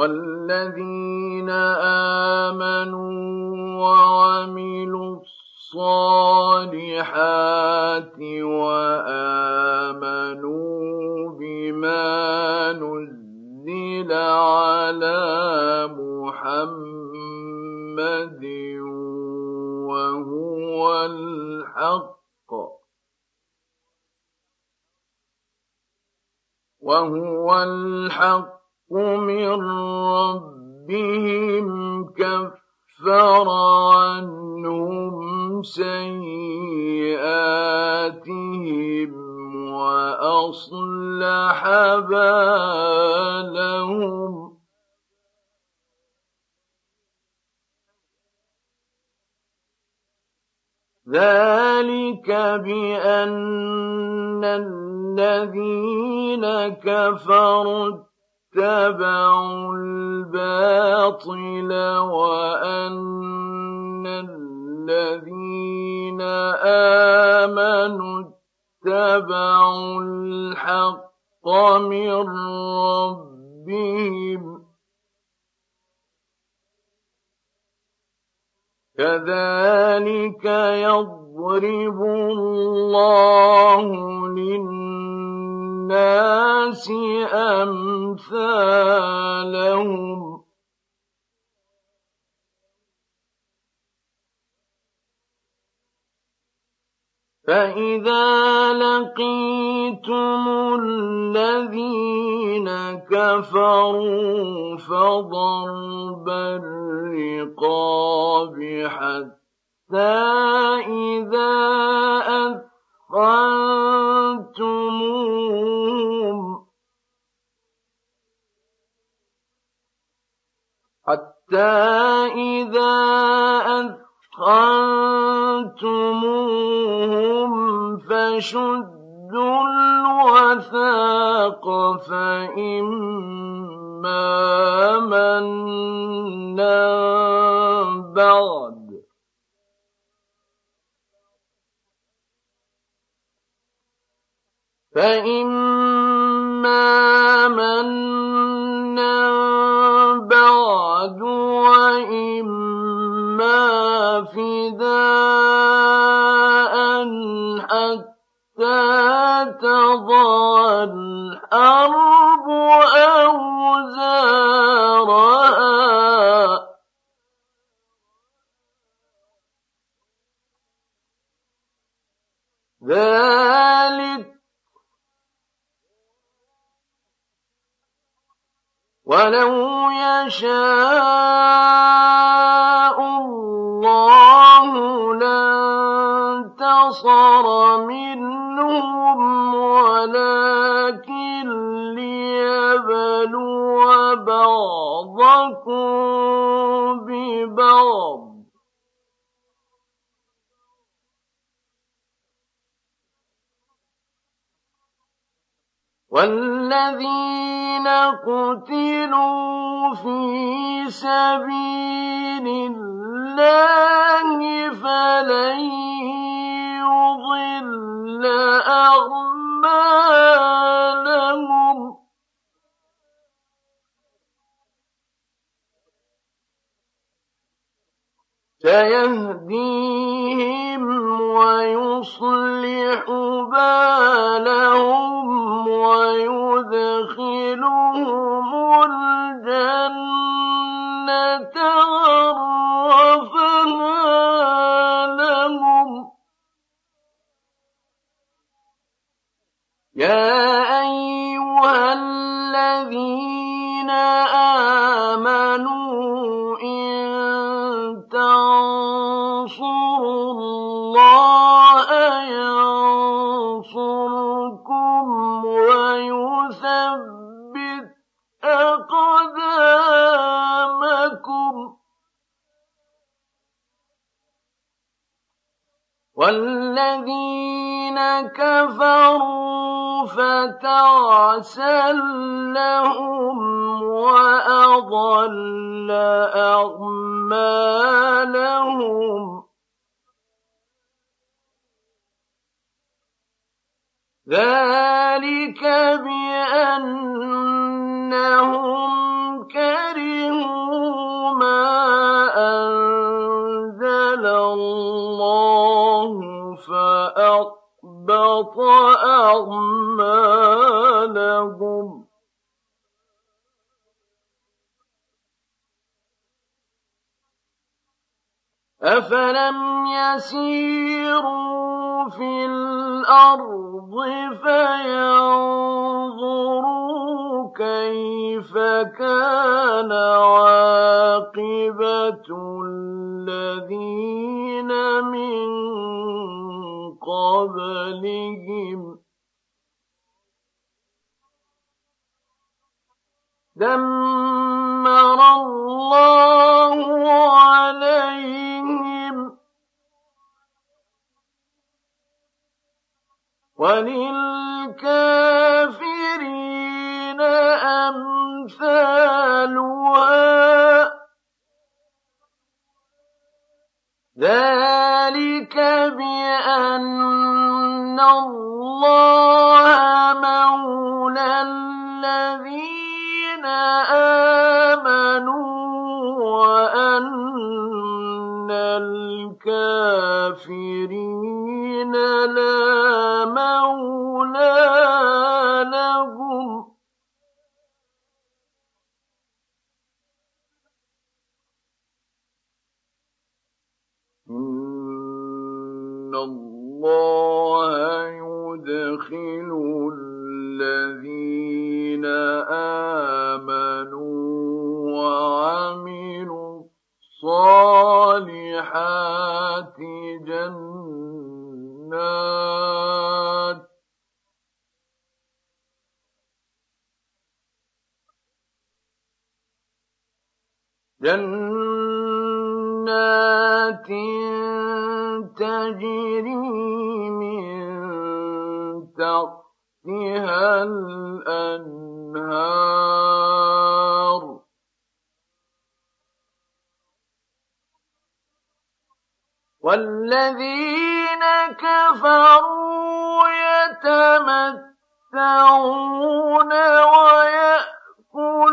والذين آمنوا وعملوا الصالحات وآمنوا بما نزل على محمد وهو الحق وهو الحق من ربهم كفر عنهم سيئاتهم وأصلح بالهم ذلك بأن الذين كفروا اتبعوا الباطل وأن الذين آمنوا اتبعوا الحق من ربهم. كذلك يضرب الله للناس للناس أمثالهم. فإذا لقيتم الذين كفروا فضرب الرقاب حتى إذا أثخنتموهم حتى إذا أثخنتموهم فشدوا الوثاق فإما منا بعد فإما منا بعد وإما فداء حتى تضع الحرب أوزارها ولو يشاء الله لانتصر منهم ولكن ليبلو بعضكم ببعض والذين قتلوا في سبيل الله فلن يضل أعمالهم سيهديهم ويصلح بالهم فتعسا لهم وأضل أعمالهم. ذلك بأنهم كرهوا ما أنزل الله فأحبط أعمالهم. أفلم يسيروا في الأرض فينظروا كيف كان عاقبة الذين من قبلهم دمر الله وللكافرين أمثالها. ذلك بأن الله مولى الذين آمنوا وأن الكافرين لا الله يدخل الذين والذين كفروا يتمتعون ويأكلون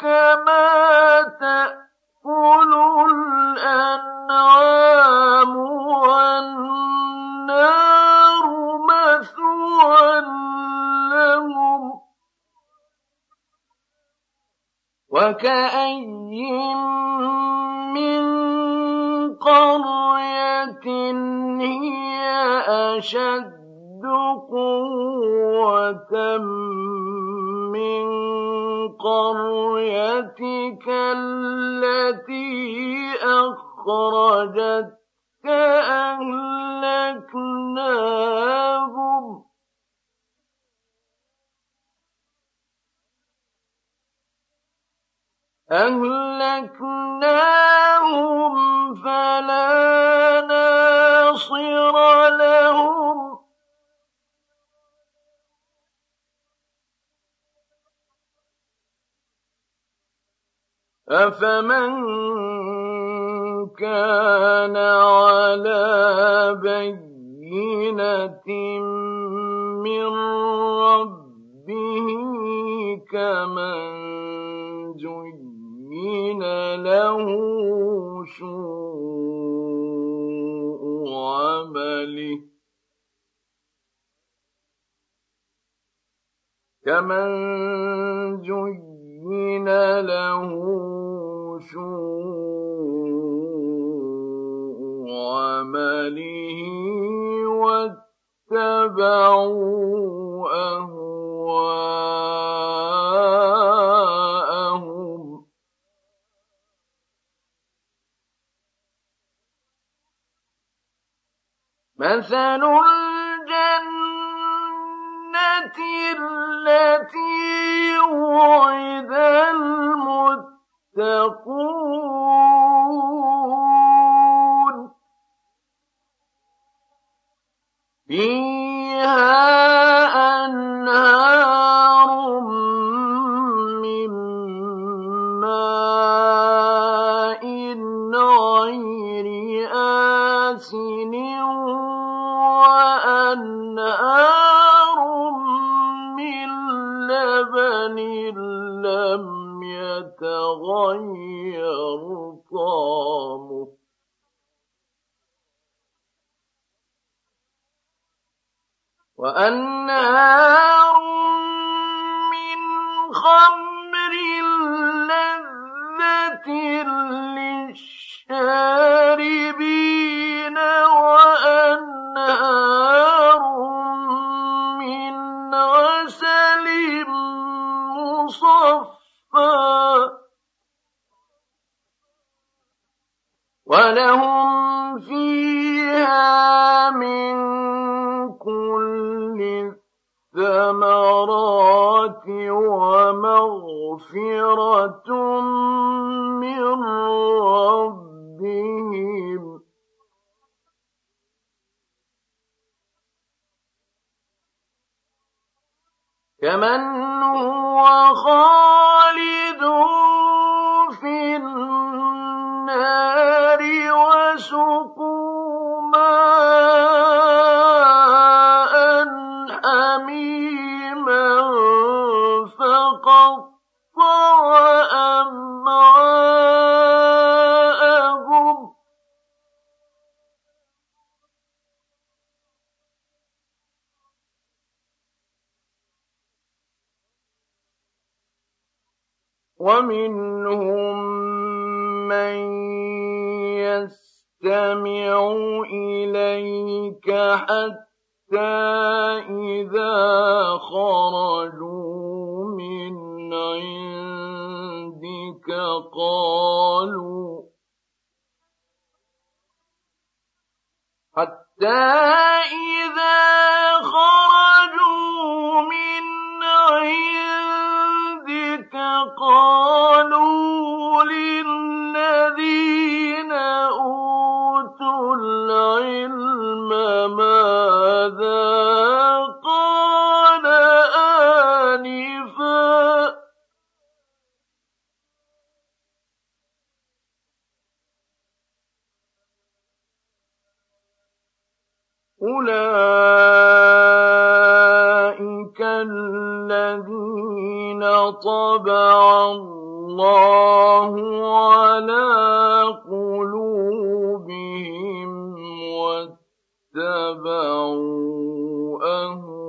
كما تأكل الأنعام والنار مثوى لهم وكأي أهلكناهم فلا ناصر لهم. أفمن كان على بينة من ربه كمن له سوء عمله. كمن زين له سوء عمله واتبعوا أهواءهم مثل الجنة التي وعد المتقون فيها يتغير طعمه. وأنهار من خمر لذة للشاربين وأنهار ولهم فيها من الثمرات ومغفرة من ربهم كمن هو خالد قالوا حتى واتبعوا أهواءهم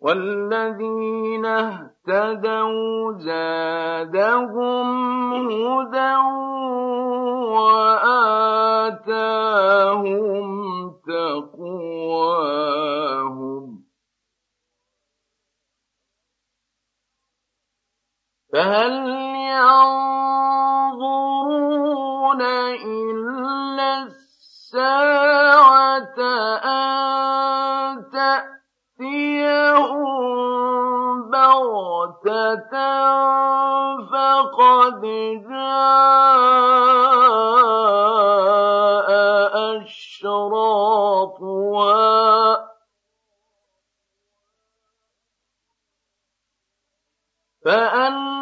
والذين اهتدوا زادهم هدى وآتاهم تقواهم فهل ينظرون إلا الساعة أن تأتيهم بغتة فقد جاء أشراطها. فأنى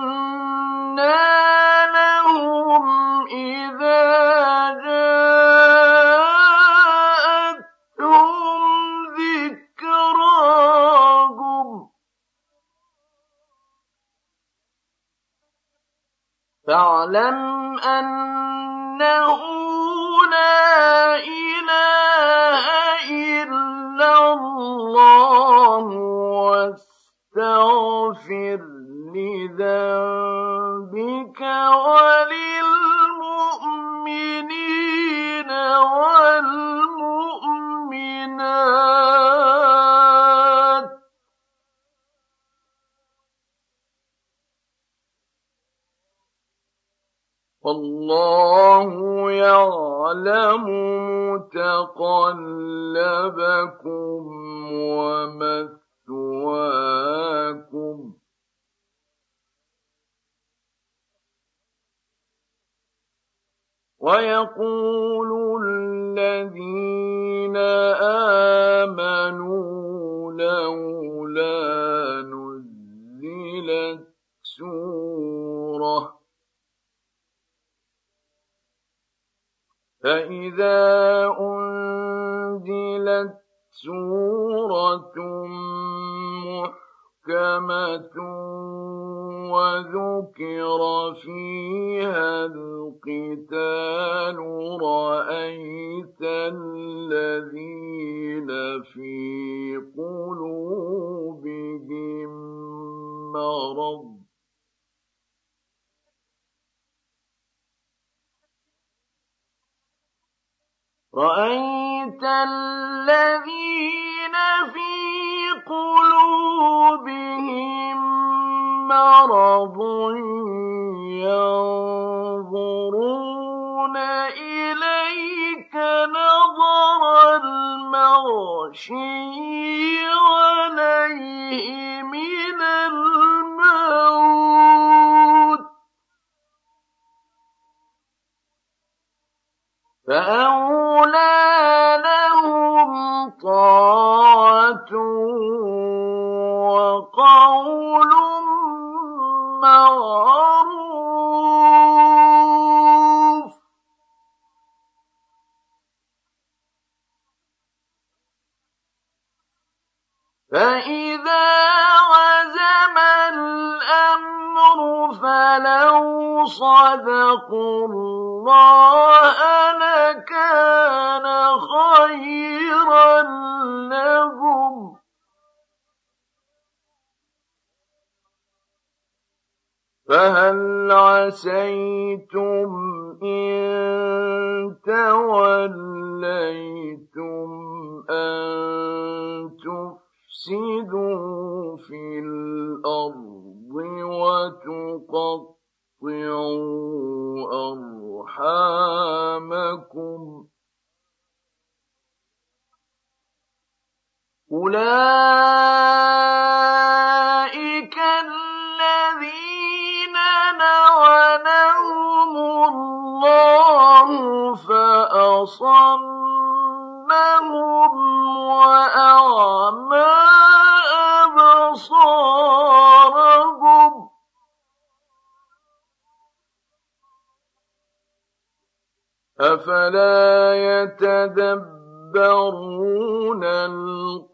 والله يعلم متقلبكم ومثواكم. ويقول الذين آمنوا لولا نزلت سورة فإذا أنزلت نزلت سورة محكمة وذكر فيها القتال رأيت الذين أولئك الذين لعنهم الله فأصمهم وأعمى أبصارهم أفلا يتدبرون القرآن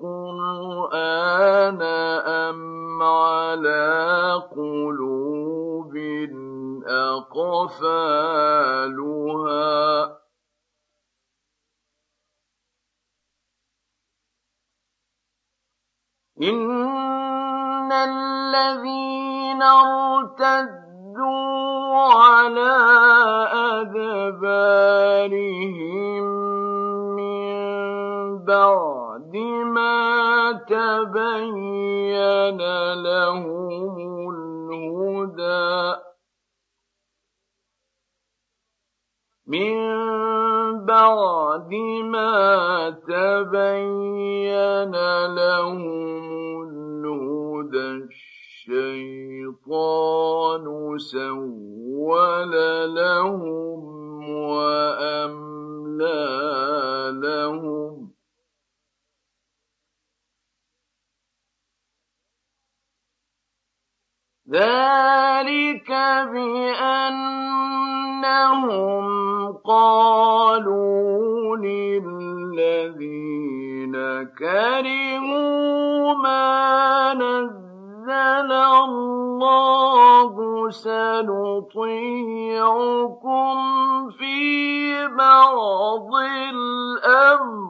أم على قلوب أقفالها. إن الذين ارتدوا على أدبارهم من بعد تبين لهم الهدى من بعد ما تبين لهم الهدى الشيطان سول لهم وأملى لهم ذلك بأنهم قالوا للذين كرهوا ما نزل الله سنطيعكم في بعض الأمر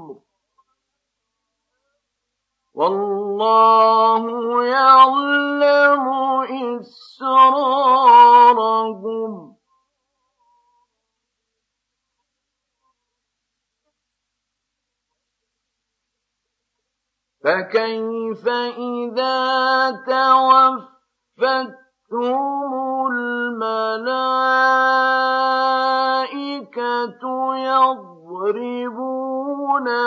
والله يعلم إسرارهم. فكيف إذا توفتهم الملائكة يضربون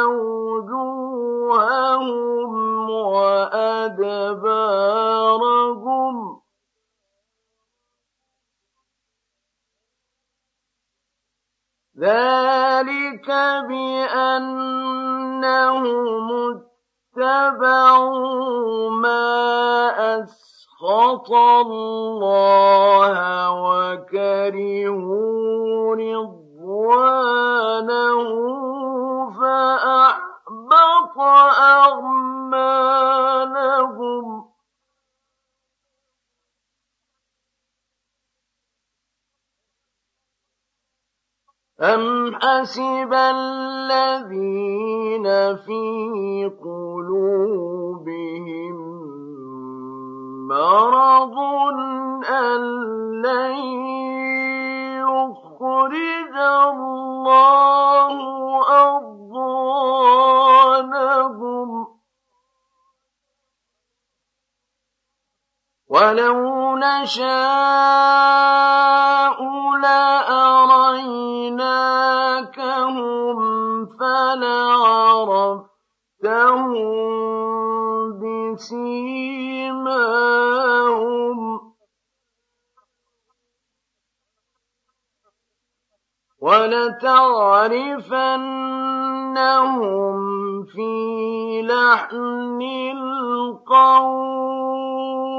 وجوههم وأدبارهم. ذلك بأنهم اتبعوا ما أسخط الله وكرهوا رضوانه أحبط أعمالهم أم حسب الذين في قلوبهم مرض أن لن يخرج الله وَلَوْ نَشَاءُ لَأَرَيْنَاكَهُمْ فَلَعَرَفْتَهُم بِسِيمَاهُمْ ۚ وَلَتَعْرِفَنَّهُمْ فِي لَحْنِ الْقَوْلِ ۚ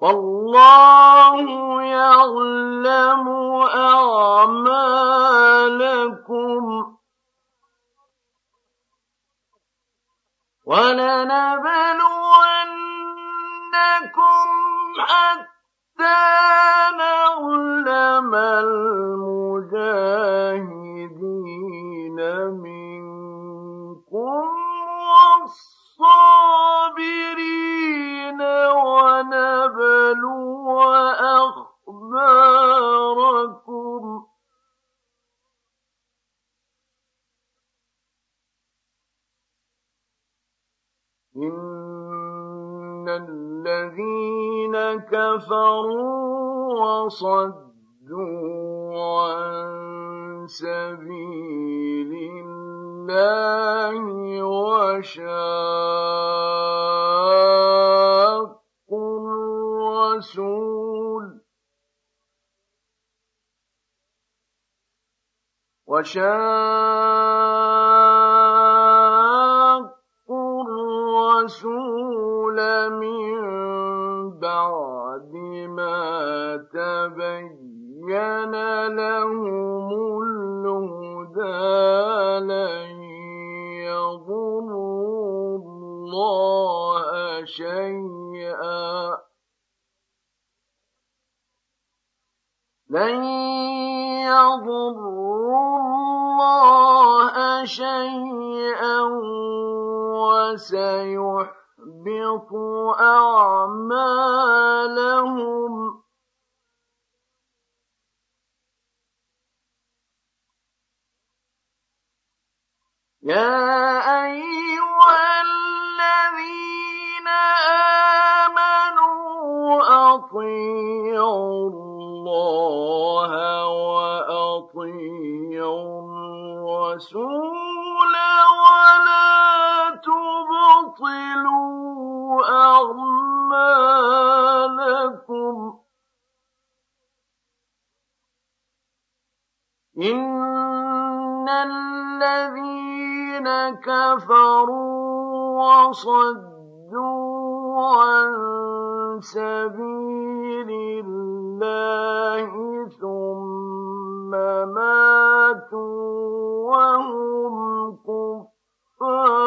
وَاللَّهُ يَعْلَمُ أَعْمَالَكُمْ ۚ. وَلَنَبْلُوَنَّكُمْ حَتَّىٰ نَعْلَمَ الْمُجَاهِدِينَ مِنكُمْ وَالصَّابِرِينَ أَخْبَارَكُمْ ۚ إِنَّ الَّذِينَ كَفَرُوا وَصَدُّوا عَن سَبِيلِ اللَّهِ وَشَاقُّوا الرَّسُولَ. كَفَرُوا وَصَدُّوا عَن سَبِيلِ اللَّهِ ثُمَّ مَاتُوا وَهُمْ كُفَّارٌ.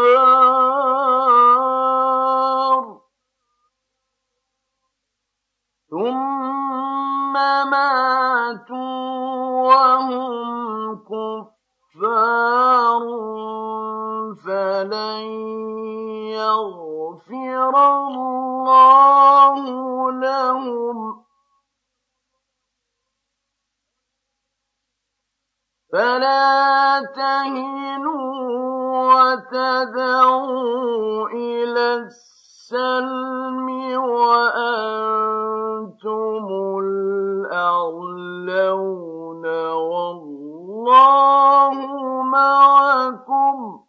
فَلَن يَغْفِرَ اللَّهُ لَهُمْ ۖ. فَلَا تَهِنُوا وَتَدْعُوا إِلَى السَّلْمِ وَأَنتُمُ الْأَعْلَوْنَ وَاللَّهُ مَعَكُمْ.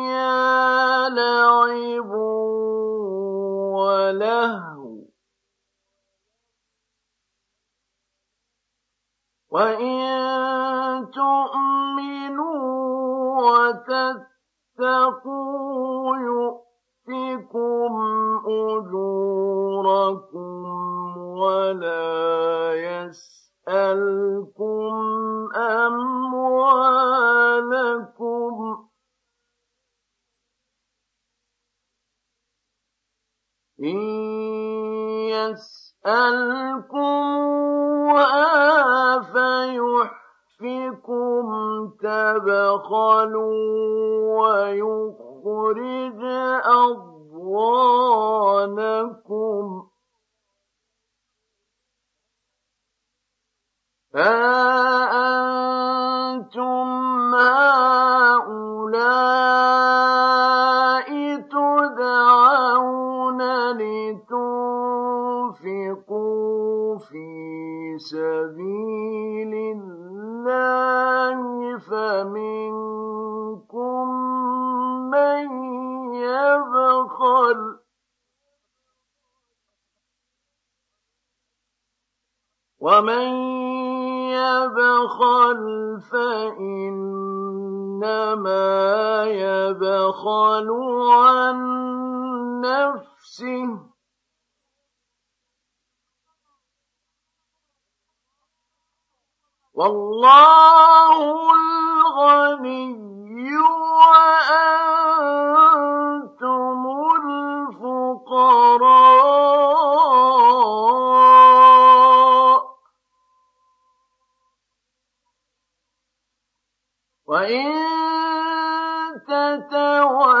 الدنيا لعب ولهو. وإن تؤمنوا وتتقوا يؤتكم أجوركم ولا يسألكم أموالكم إن يسألكموها فيحفكم تبخلوا ويخرج أضوانكم ها أنتم هؤلاء سبيل الله فمنكم من يبخل ومن يبخل فإنما يبخل عن نفسه والله الغني وأنتم الفقراء. وإن تتولوا